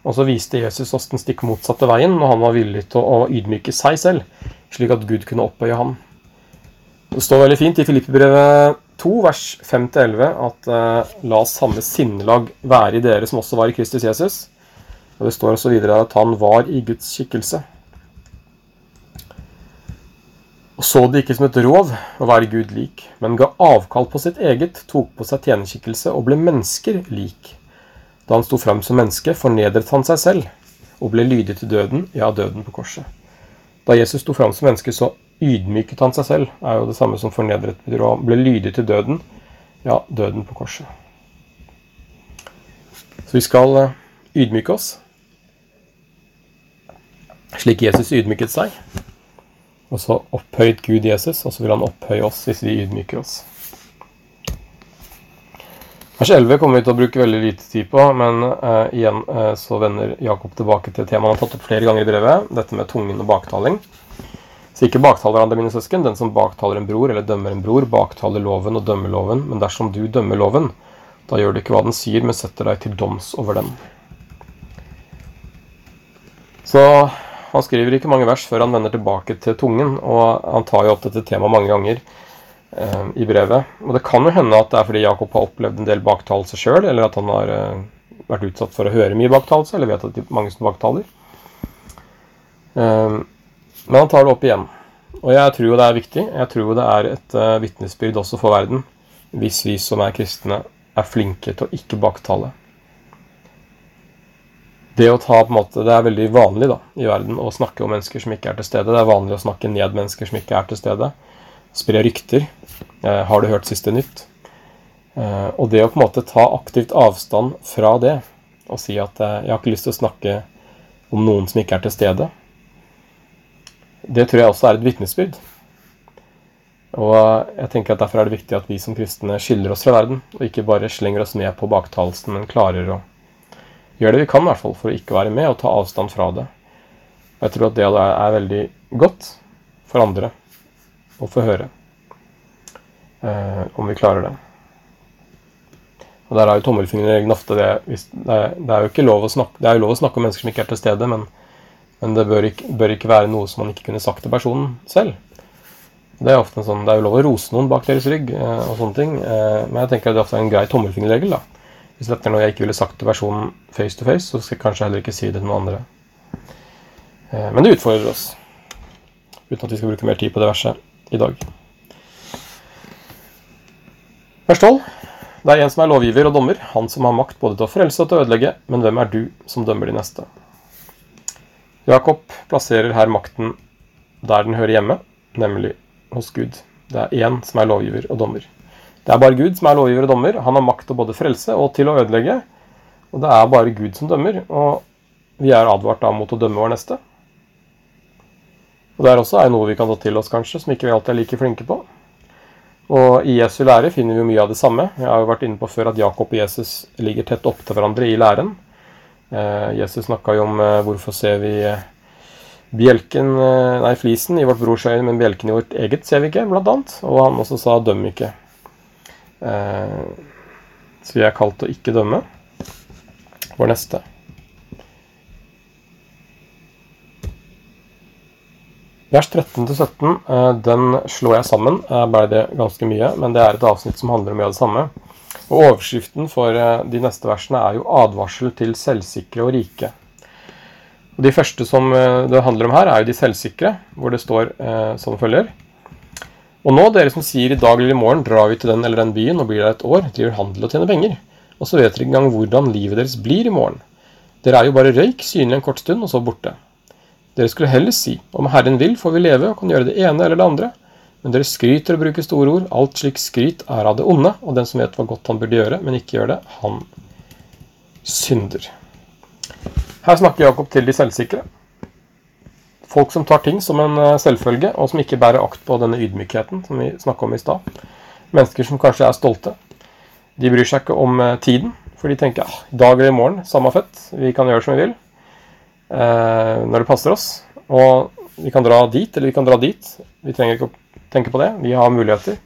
Og så viste Jesus oss den stikk motsatte veien når han var villig til å ydmyke seg selv, slik at Gud kunne oppøye ham. Det står veldig fint i Filippebrevet 2, vers 5-11, at uh, la samme sinnelag være i dere som også var i Kristus Jesus. Og Det står også videre at han var i Guds skikkelse. Og så det ikke som et rov å være Gud lik, men ga avkall på sitt eget, tok på seg tjenerskikkelse og ble mennesker lik. Da han sto fram som menneske, fornedret han seg selv og ble lydig til døden, ja, døden på korset. Da Jesus sto fram som menneske, så ydmyket han seg selv, er jo det samme som fornedret betyr, og ble lydig til døden, ja, døden på korset. Så vi skal eh, ydmyke oss, slik Jesus ydmyket seg. Og så opphøyet Gud Jesus, og så vil han opphøye oss hvis vi ydmyker oss. Vers 11 kommer vi til å bruke veldig lite tid på, men uh, igjen uh, så vender Jakob tilbake til temaet han har tatt opp flere ganger i brevet, dette med tungen og baktaling. Så ikke baktal hverandre, mine søsken. Den som baktaler en bror eller dømmer en bror, baktaler loven og dømmer loven. Men dersom du dømmer loven, da gjør du ikke hva den sier, men setter deg til doms over den. Så han skriver ikke mange vers før han vender tilbake til tungen, og han tar jo opp dette temaet mange ganger i brevet. Og det kan jo hende at det er fordi Jakob har opplevd en del baktalelse sjøl, eller at han har eh, vært utsatt for å høre mye baktalelse, eller vet at det er mange som baktaler. Eh, men han tar det opp igjen. Og jeg tror jo det er viktig. Jeg tror jo det er et uh, vitnesbyrd også for verden, hvis vi som er kristne, er flinke til å ikke baktale det å ta på en måte, det er veldig vanlig da, i verden å snakke om mennesker som ikke er til stede. Det er vanlig å snakke ned mennesker som ikke er til stede. Spre rykter. Eh, har du hørt siste nytt? Eh, og det å på en måte ta aktivt avstand fra det og si at eh, jeg har ikke lyst til å snakke om noen som ikke er til stede, det tror jeg også er et vitnesbyrd. Og jeg tenker at Derfor er det viktig at vi som kristne skiller oss fra verden, og ikke bare slenger oss med på baktalelsen, men klarer å gjøre det vi kan i hvert fall for å ikke være med og ta avstand fra det. Og jeg tror at det er veldig godt for andre å få høre. Eh, om vi klarer det. Og Der er jo tommelfingerregelen ofte det, det er, det er, jo ikke lov å snakke, det er jo lov å snakke om mennesker som ikke er til stede, men, men det bør ikke, bør ikke, være noe som man ikke kunne sagt til personen selv. Det er ofte en sånn, det er jo lov å rose noen bak deres rygg, eh, og sånne ting, eh, men jeg tenker at det ofte er en grei tommelfingerregel. Hvis dette er noe jeg ikke ville sagt til personen face to face, så skal jeg kanskje heller ikke si det til noen andre. Eh, men det utfordrer oss, uten at vi skal bruke mer tid på det verset i dag. Vers 12. Det er en som er lovgiver og dommer, han som har makt både til å frelse og til å ødelegge, men hvem er du som dømmer de neste? Jakob plasserer her makten der den hører hjemme, nemlig hos Gud. Det er én som er lovgiver og dommer. Det er bare Gud som er lovgiver og dommer. Han har makt til både frelse og til å ødelegge. Og det er bare Gud som dømmer, og vi er advart da mot å dømme vår neste. Og Det er også noe vi kan ta til oss, kanskje, som ikke vi alltid er like flinke på. Og I Jesu lære finner vi mye av det samme. Jeg har jo vært inne på før at Jakob og Jesus ligger tett opp til hverandre i læren. Eh, Jesus snakka jo om eh, hvorfor ser vi eh, bjelken, eh, nei, flisen i vårt brors øye, men bjelken i vårt eget ser vi ikke, blant annet. Og han også sa 'døm ikke'. Eh, så vi er kalt å ikke dømme. Vår neste. Vers 13-17 eh, den slår jeg sammen. Eh, ble det ganske mye, men det er et avsnitt som handler om mye av det samme. Og Overskriften for de neste versene er jo 'advarsel til selvsikre og rike'. Og De første som det handler om her, er jo de selvsikre, hvor det står som følger og nå, dere som sier i dag eller i morgen drar vi til den eller den byen og blir der et år, driver handel og tjener penger. Og så vet dere ikke engang hvordan livet deres blir i morgen. Dere er jo bare røyk, synlig en kort stund, og så borte. Dere skulle heller si, om Herren vil, får vi leve og kan gjøre det ene eller det andre. Men dere skryter og bruker store ord. Alt slik skryt er av det onde, og den som vet hva godt han burde gjøre, men ikke gjør det, han synder. Her snakker Jakob til de selvsikre. Folk som tar ting som en eh, selvfølge, og som ikke bærer akt på denne ydmykheten som vi snakka om i stad. Mennesker som kanskje er stolte. De bryr seg ikke om eh, tiden, for de tenker ja, i dag eller i morgen, samme fett. Vi kan gjøre som vi vil når det passer oss. Og vi kan dra dit, eller vi kan dra dit. Vi trenger ikke å tenke på det. Vi har muligheter.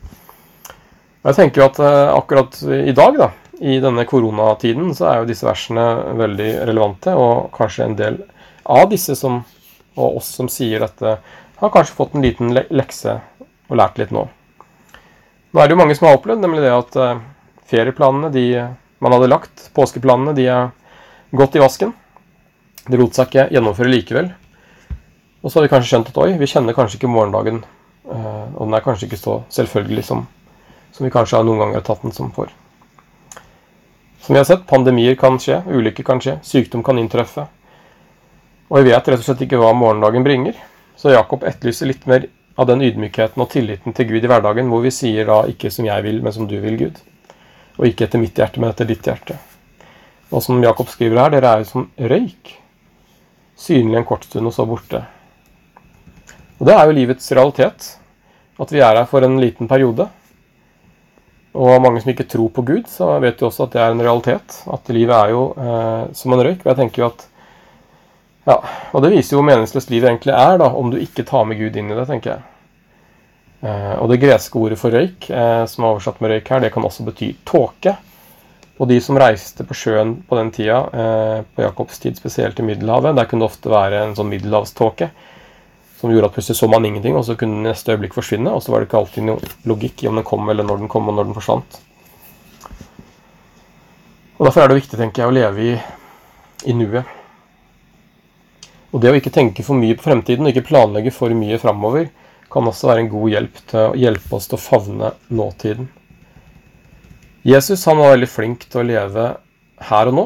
Og jeg tenker jo at eh, akkurat i dag, da, i denne koronatiden, så er jo disse versene veldig relevante, og kanskje en del av disse som, og oss som sier dette, har kanskje fått en liten lekse og lært litt nå. Nå er det jo mange som har opplevd nemlig det at uh, ferieplanene de man hadde lagt, påskeplanene, de er gått i vasken. Det lot seg ikke gjennomføre likevel. Og så har vi kanskje skjønt at oi, vi kjenner kanskje ikke morgendagen. Uh, og den er kanskje ikke så selvfølgelig som, som vi kanskje noen ganger har tatt den som for. Som vi har sett, pandemier kan skje, ulykker kan skje, sykdom kan inntreffe. Og vi vet rett og slett ikke hva morgendagen bringer. Så Jakob etterlyser litt mer av den ydmykheten og tilliten til Gud i hverdagen, hvor vi sier da ikke som jeg vil, men som du vil, Gud. Og ikke etter mitt hjerte, men etter ditt hjerte. Og som Jakob skriver her, dere er jo som røyk. Synlig en kort stund, og så borte. Og det er jo livets realitet. At vi er her for en liten periode. Og mange som ikke tror på Gud, så vet jo også at det er en realitet. At livet er jo eh, som en røyk. Og jeg tenker jo at ja, og det viser jo hvor meningsløst livet egentlig er, da, om du ikke tar med Gud inn i det, tenker jeg. Eh, og det greske ordet for røyk, eh, som er oversatt med røyk her, det kan også bety tåke. Og de som reiste på sjøen på den tida, eh, på Jakobs tid, spesielt i Middelhavet, der kunne det ofte være en sånn middelhavståke som gjorde at plutselig så man ingenting, og så kunne den neste øyeblikk forsvinne. Og så var det ikke alltid noe logikk i om den kom, eller når den kom, og når den forsvant. Og Derfor er det viktig tenker jeg, å leve i, i nuet. Og det å ikke tenke for mye på fremtiden og ikke planlegge for mye framover, kan også være en god hjelp til å hjelpe oss til å favne nåtiden. Jesus han var veldig flink til å leve her og nå.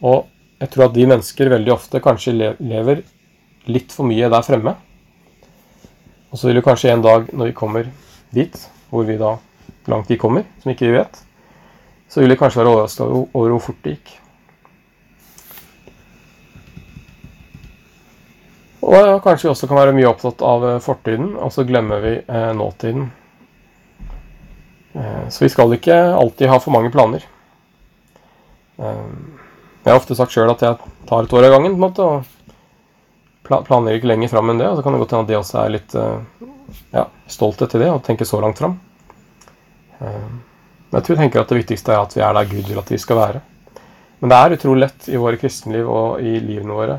Og jeg tror at de mennesker veldig ofte kanskje lever litt for mye der fremme. Og så vil det kanskje en dag når vi kommer dit, hvor vi da langt vi kommer, som ikke vi vet, så vil det kanskje være overraska over hvor fort det gikk. Og kanskje vi også kan være mye opptatt av eh, fortiden, og så glemmer vi eh, nåtiden. Eh, så vi skal ikke alltid ha for mange planer. Eh, jeg har ofte sagt sjøl at jeg tar et år av gangen, på en måte, og planlegger ikke lenger fram enn det. Og så kan det godt hende at de også er litt eh, ja, stolte til det, og tenker så langt fram. Men jeg tror jeg tenker at det viktigste er at vi er der Gud vil at vi skal være. Men det er utrolig lett i våre kristenliv og i livene våre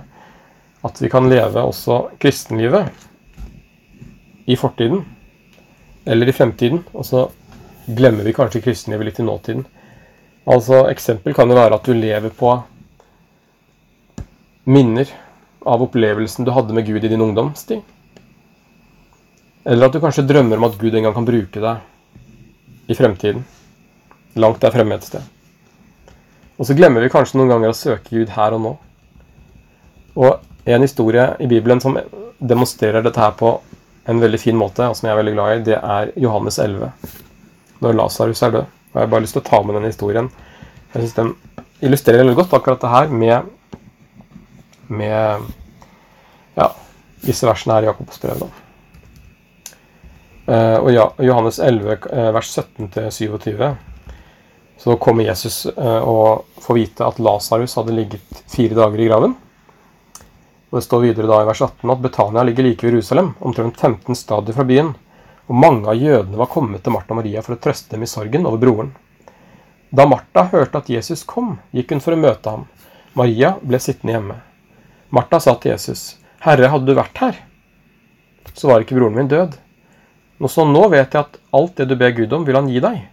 at vi kan leve også kristenlivet i fortiden eller i fremtiden, og så glemmer vi kanskje kristenlivet litt i nåtiden. Altså, Eksempel kan jo være at du lever på minner av opplevelsen du hadde med Gud i din ungdomstid. Eller at du kanskje drømmer om at Gud en gang kan bruke deg i fremtiden. Langt der fremme et sted. Og så glemmer vi kanskje noen ganger å søke Gud her og nå. Og en historie i Bibelen som demonstrerer dette her på en veldig fin måte, og som jeg er veldig glad i, det er Johannes 11. Når Lasarus er død. Og jeg har bare lyst til å ta med den historien. Jeg syns den illustrerer veldig godt akkurat det her med, med ja, disse versene her i Jakobs brev. Uh, og ja, Johannes 11, uh, vers 17-27, så kommer Jesus uh, og får vite at Lasarus hadde ligget fire dager i graven. Og Det står videre da i vers 18 at Betania ligger like ved Jerusalem, omtrent 15 stadier fra byen, og mange av jødene var kommet til Martha og Maria for å trøste dem i sorgen over broren. Da Martha hørte at Jesus kom, gikk hun for å møte ham. Maria ble sittende hjemme. Martha sa til Jesus, 'Herre, hadde du vært her, så var ikke broren min død.' Nå så nå vet jeg at alt det du ber Gud om, vil han gi deg.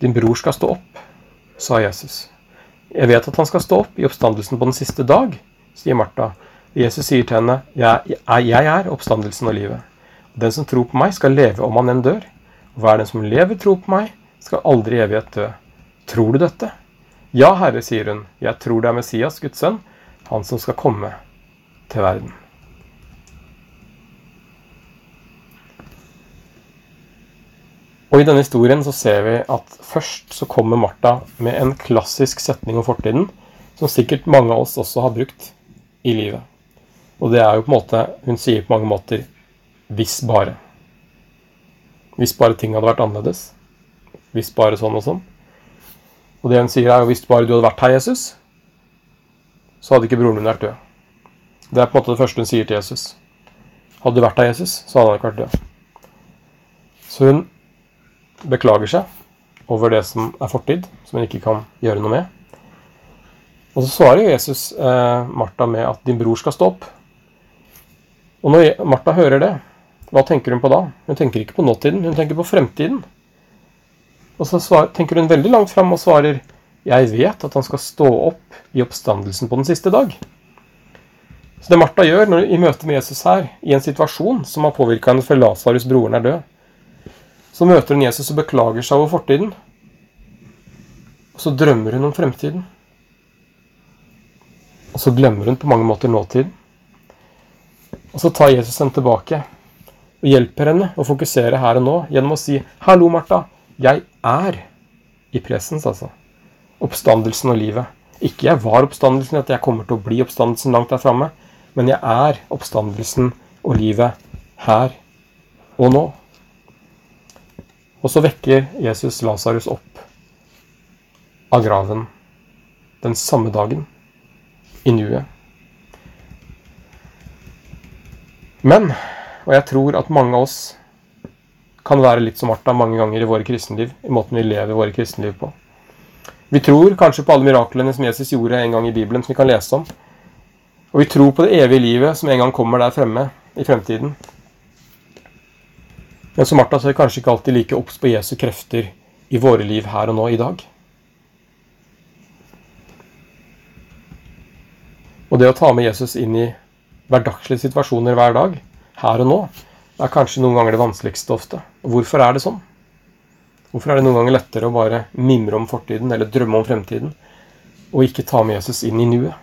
Din bror skal stå opp, sa Jesus. Jeg vet at han skal stå opp i oppstandelsen på den siste dag sier Martha. Jesus sier til henne, jeg, er oppstandelsen og livet. Den som tror på meg, skal leve om han enn dør. Og hver den som lever, tror på meg, skal aldri i evighet dø. Tror du dette? Ja, Herre, sier hun. Jeg tror det er Messias, Guds sønn, han som skal komme til verden. Og I denne historien så ser vi at først så kommer Martha med en klassisk setning om fortiden, som sikkert mange av oss også har brukt i livet. Og det er jo på en måte Hun sier på mange måter 'hvis bare'. Hvis bare ting hadde vært annerledes. Hvis bare sånn og sånn. Og det hun sier, er hvis bare du hadde vært her, Jesus, så hadde ikke broren min vært død. Det er på en måte det første hun sier til Jesus. Hadde du vært her, Jesus, så hadde han ikke vært død. Så hun beklager seg over det som er fortid, som hun ikke kan gjøre noe med. Og så svarer Jesus eh, Martha med at din bror skal stå opp. Og når Martha hører det, hva tenker hun på da? Hun tenker ikke på nåtiden, hun tenker på fremtiden. Og så tenker hun veldig langt fram og svarer jeg vet at han skal stå opp i oppstandelsen på den siste dag. Så det Martha gjør når, i møte med Jesus her, i en situasjon som har påvirka henne for Lasarus, broren, er død, så møter hun Jesus og beklager seg over fortiden. Og så drømmer hun om fremtiden. Og så glemmer hun på mange måter nåtiden. Og så tar Jesus henne tilbake og hjelper henne å fokusere her og nå gjennom å si 'Hallo, Martha. Jeg er i presens', altså. Oppstandelsen og livet. Ikke 'jeg var oppstandelsen', at jeg kommer til å bli oppstandelsen langt der framme, men jeg er oppstandelsen og livet her og nå. Og så vekker Jesus Lasarus opp av graven den samme dagen, i nuet. Men, og jeg tror at mange av oss kan være litt som Martha mange ganger i våre kristenliv, i måten vi lever våre kristenliv på. Vi tror kanskje på alle miraklene som Jesus gjorde en gang i Bibelen, som vi kan lese om. Og vi tror på det evige livet som en gang kommer der fremme i fremtiden. Men som Martha så er vi kanskje ikke alltid like obs på Jesu krefter i våre liv her og nå i dag. Og det å ta med Jesus inn i hverdagslige situasjoner hver dag, her og nå, er kanskje noen ganger det vanskeligste ofte. Hvorfor er det sånn? Hvorfor er det noen ganger lettere å bare mimre om fortiden eller drømme om fremtiden, og ikke ta med Jesus inn i nuet?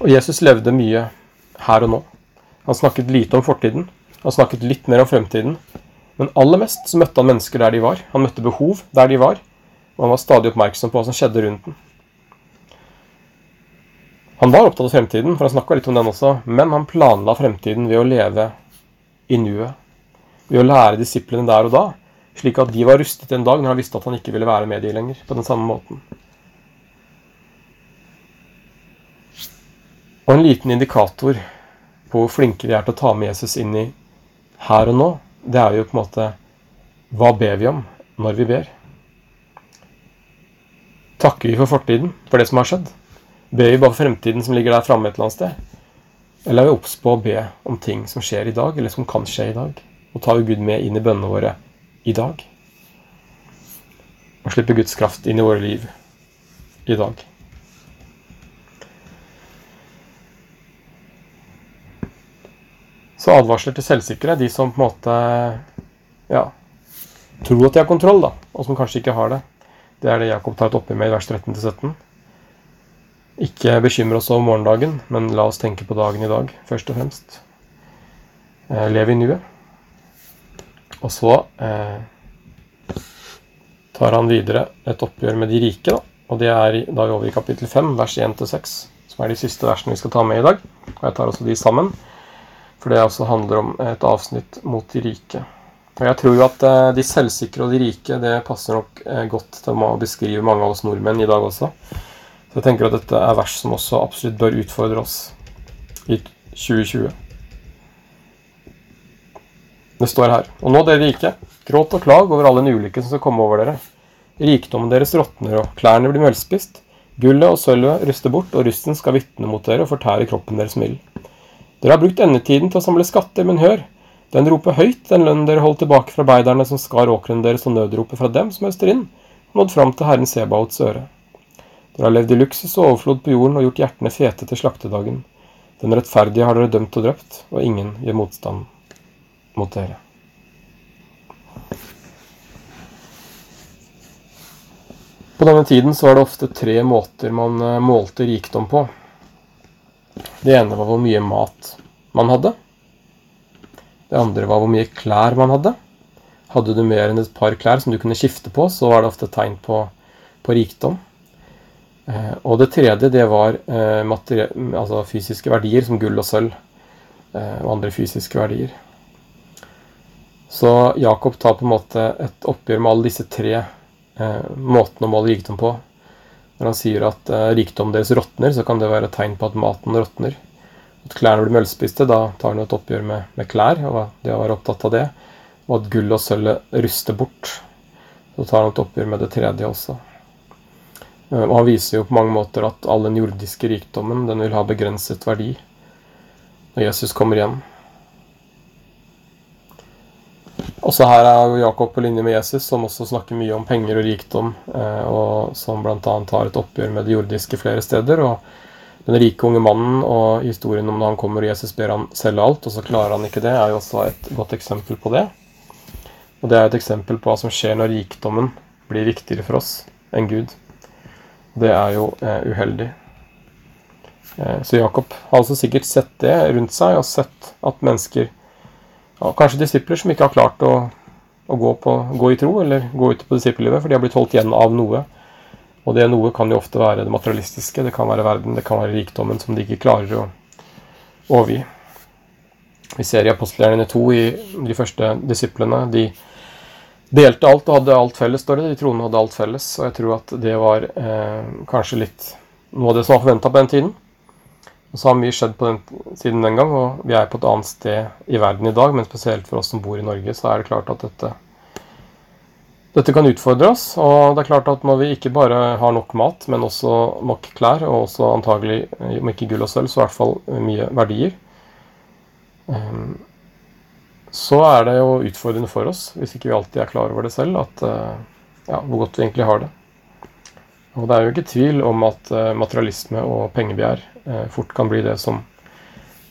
Og Jesus levde mye her og nå. Han snakket lite om fortiden. Han snakket litt mer om fremtiden. Men aller mest så møtte han mennesker der de var. Han møtte behov der de var. Og han var stadig oppmerksom på hva som skjedde rundt den. Han var opptatt av fremtiden, for han snakka litt om den også, men han planla fremtiden ved å leve i nuet. Ved å lære disiplene der og da, slik at de var rustet en dag når han visste at han ikke ville være med de lenger. på den samme måten. Og en liten indikator på hvor flinke vi er til å ta med Jesus inn i her og nå, det er jo på en måte Hva ber vi om når vi ber? Takker vi for fortiden, for det som har skjedd? Ber vi bare fremtiden som ligger der framme et eller annet sted? Eller er vi obs på å be om ting som skjer i dag, eller som kan skje i dag? Og tar vi Gud med inn i bønnene våre i dag? Og slipper Guds kraft inn i våre liv i dag? Så advarsler til selvsikre, de som på en måte ja, tror at de har kontroll, da, og som kanskje ikke har det. Det er det Jakob tar et oppgjør med i vers 13-17. Ikke bekymre oss over morgendagen, men la oss tenke på dagen i dag, først og fremst. Eh, lev i nuet. Og så eh, tar han videre et oppgjør med de rike, da. Og det er da er vi over i kapittel 5, vers 1-6, som er de siste versene vi skal ta med i dag. Og jeg tar også de sammen, for det også handler om et avsnitt mot de rike. Og jeg tror jo at eh, de selvsikre og de rike, det passer nok eh, godt til å beskrive mange av oss nordmenn i dag også. Så jeg tenker at dette er vers som også absolutt bør utfordre oss i 2020. Det står her Og nå, dere rike, gråt og klag over alle den ulykke som skal komme over dere. Rikdommen deres råtner, og klærne blir møllspist. Gullet og sølvet ruster bort, og rusten skal vitne mot dere og fortære kroppen deres mild. Dere har brukt endetiden til å samle skatter, men hør, den roper høyt, den lønnen dere holdt tilbake fra arbeiderne som skar åkrene deres, og nødropet fra dem som høster inn, nådd fram til Herren Sebaots øre. Dere har levd i luksus og overflod på jorden og gjort hjertene fete til slaktedagen. Den rettferdige har dere dømt og drept, og ingen gjør motstand mot dere. På denne tiden så var det ofte tre måter man eh, målte rikdom på. Det ene var hvor mye mat man hadde. Det andre var hvor mye klær man hadde. Hadde du mer enn et par klær som du kunne skifte på, så var det ofte tegn på, på rikdom. Eh, og det tredje det var eh, altså fysiske verdier som gull og sølv eh, og andre fysiske verdier. Så Jakob tar på en måte et oppgjør med alle disse tre eh, måten å måle rikdom på. Når han sier at eh, rikdom deres råtner, så kan det være et tegn på at maten råtner. At klærne blir møllspiste, da tar han et oppgjør med, med, klær, og det å være opptatt av det. Og at gull og sølvet ruster bort. Så tar han et oppgjør med det tredje også. Eh, og han viser jo på mange måter at all den jordiske rikdommen den vil ha begrenset verdi når Jesus kommer igjen. Også her er Jakob på linje med Jesus, som også snakker mye om penger og rikdom, eh, og som bl.a. har et oppgjør med det jordiske flere steder. og Den rike unge mannen og historien om da han kommer og Jesus ber han selge alt, og så klarer han ikke det, er jo også et godt eksempel på det. Og det er et eksempel på hva som skjer når rikdommen blir viktigere for oss enn Gud. Det er jo eh, uheldig. Eh, så Jakob har altså sikkert sett det rundt seg, og sett at mennesker ja, kanskje disipler som ikke har klart å, å gå, på, gå, i tro, eller gå ut på disippellivet, for de har blitt holdt igjen av noe. Og det noe kan jo ofte være det materialistiske, det kan være verden, det kan være rikdommen som de ikke klarer å overgi. Vi ser i apostelgjerningene 2 i de første disiplene. De delte alt og hadde alt felles, står det. De troende hadde alt felles. Og jeg tror at det var eh, kanskje litt noe av det som var forventa på den tiden. Og så har mye skjedd på den, siden den gang, og vi er på et annet sted i verden i dag. Men spesielt for oss som bor i Norge, så er det klart at dette, dette kan utfordre oss. Og det er klart at når vi ikke bare har nok mat, men også nok klær, og også antagelig, om ikke gull og sølv, så i hvert fall mye verdier, ehm, så er det jo utfordrende for oss, hvis ikke vi alltid er klar over det selv, at, eh, ja, hvor godt vi egentlig har det. Og det er jo ikke tvil om at eh, materialisme og pengebegjær eh, fort kan bli det som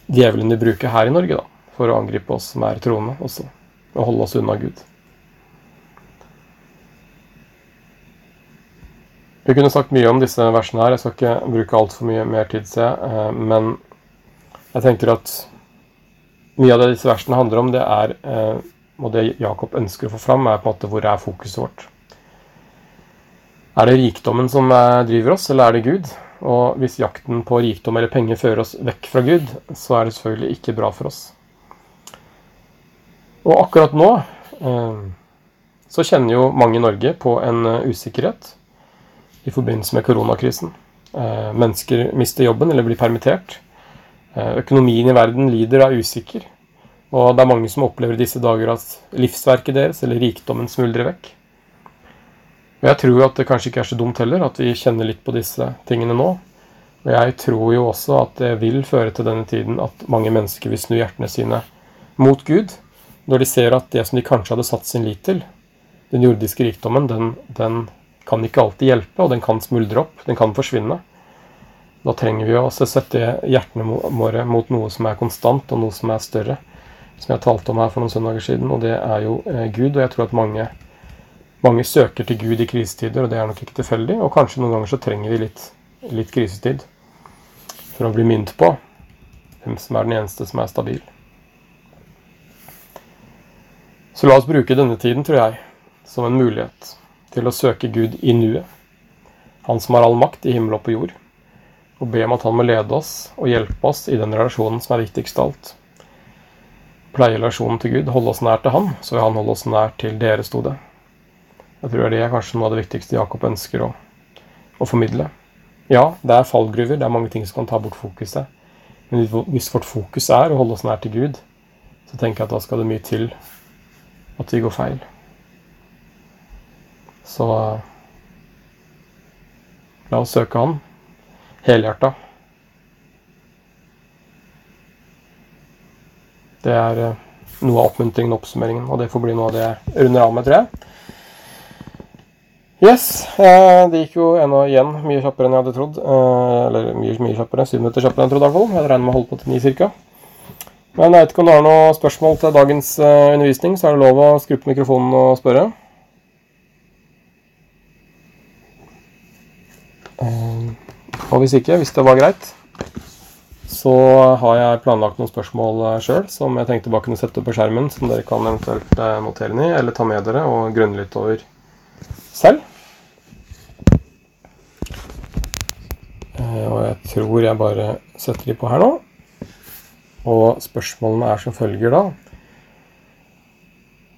djevelen vil bruke her i Norge, da, for å angripe oss som er troende også, og holde oss unna Gud. Vi kunne sagt mye om disse versene her, jeg skal ikke bruke altfor mye mer tid, ser jeg. Men jeg tenker at mye av det disse versene handler om, det er, og det Jakob ønsker å få fram, er på en måte hvor er fokuset vårt. Er det rikdommen som eh, driver oss, eller er det Gud? Og hvis jakten på rikdom eller penger fører oss vekk fra Gud, så er det selvfølgelig ikke bra for oss. Og akkurat nå eh, så kjenner jo mange i Norge på en eh, usikkerhet i forbindelse med koronakrisen. Mennesker mister jobben eller blir permittert. Økonomien i verden lider av usikker. Og det er mange som opplever disse dager at livsverket deres eller rikdommen smuldrer vekk. Og jeg tror at det kanskje ikke er så dumt heller, at vi kjenner litt på disse tingene nå. Og jeg tror jo også at det vil føre til denne tiden at mange mennesker vil snu hjertene sine mot Gud, når de ser at det som de kanskje hadde satt sin lit til, den jordiske rikdommen, den, den kan ikke alltid hjelpe, og den kan smuldre opp, den kan forsvinne. Da trenger vi å sette hjertene våre mot noe som er konstant, og noe som er større. Som jeg talte om her for noen søndager siden, og det er jo eh, Gud. Og jeg tror at mange mange søker til Gud i krisetider, og det er nok ikke tilfeldig. Og kanskje noen ganger så trenger vi litt, litt krisetid for å bli minnet på hvem som er den eneste som er stabil. Så la oss bruke denne tiden, tror jeg, som en mulighet til å søke Gud i nuet. Han som har all makt i himmel og på jord. Og be om at han må lede oss og hjelpe oss i den relasjonen som er viktigst av alt. Pleie relasjonen til Gud, holde oss nær til Han, så vil Han holde oss nær til dere, sto det. Jeg tror det er kanskje noe av det viktigste Jakob ønsker å, å formidle. Ja, det er fallgruver, det er mange ting som kan ta bort fokuset. Men hvis vårt fokus er å holde oss nær til Gud, så tenker jeg at da skal det mye til at vi går feil. Så la oss søke Han helhjerta. Det er eh, noe av oppmuntringen og oppsummeringen, og det får bli noe av det jeg runder av med, tror jeg. Yes. Eh, det gikk jo ennå igjen mye kjappere enn jeg hadde trodd. Eh, eller mye, mye kjappere. Syv minutter kjappere enn jeg trodde. i hvert fall. Jeg regner med å holde på til ni cirka. Men jeg vet ikke om du har noen spørsmål til dagens undervisning, så er det lov å skru på mikrofonen og spørre. Uh, og hvis ikke, hvis det var greit, så har jeg planlagt noen spørsmål uh, sjøl som jeg tenkte bare kunne sette på skjermen, som dere kan eventuelt notere ned i, eller ta med dere og grunne litt over selv. Eh, og jeg tror jeg bare setter de på her nå. Og spørsmålene er som følger da.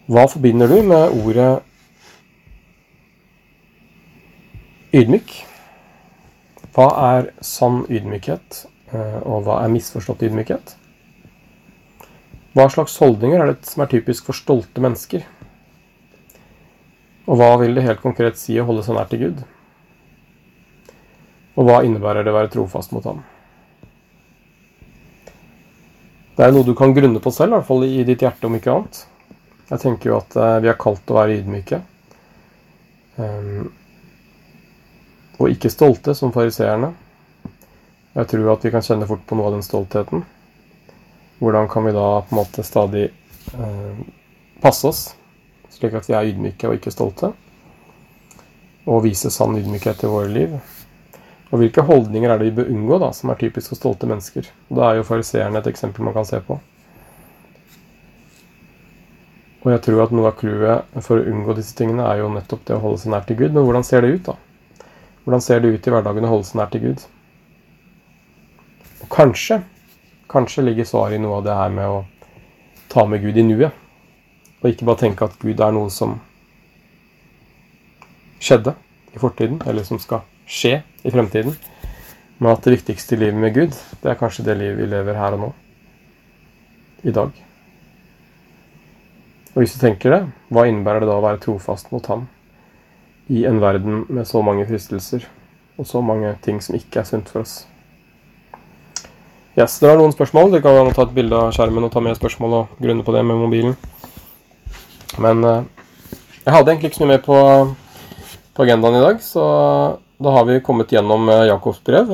Hva forbinder du med ordet Ydmyk. Hva er sann ydmykhet, eh, og hva er misforstått ydmykhet? Hva slags holdninger er det som er typisk for stolte mennesker? Og hva vil det helt konkret si å holde seg nær til Gud? Og hva innebærer det å være trofast mot ham? Det er noe du kan grunne på selv, i hvert fall i ditt hjerte, om ikke annet. Jeg tenker jo at eh, vi er kalt til å være ydmyke. Og ikke stolte, som fariseerne. Jeg tror at vi kan kjenne fort på noe av den stoltheten. Hvordan kan vi da på en måte stadig eh, passe oss, slik at vi er ydmyke og ikke stolte? Og vise sann ydmykhet i våre liv. Og hvilke holdninger er det vi bør unngå, da, som er typisk for stolte mennesker? Da er jo fariseerne et eksempel man kan se på. Og jeg tror at noe av clouet for å unngå disse tingene er jo nettopp det å holde seg nær til Gud. Men hvordan ser det ut, da? Hvordan ser det ut i hverdagen å holde seg nær til Gud? Og kanskje, kanskje ligger svaret i noe av det her med å ta med Gud i nuet. Og ikke bare tenke at Gud er noe som skjedde i fortiden, eller som skal skje i fremtiden. Men at det viktigste i livet med Gud, det er kanskje det livet vi lever her og nå. I dag. Og hvis du tenker det, hva innebærer det da å være trofast mot ham i en verden med så mange fristelser og så mange ting som ikke er sunt for oss? Yes, det var noen spørsmål. Dere kan ta et bilde av skjermen og ta med spørsmål og grunne på det med mobilen. Men uh, jeg hadde egentlig ikke så mye mer på, på agendaen i dag, så da har vi kommet gjennom eh, Jakobs brev.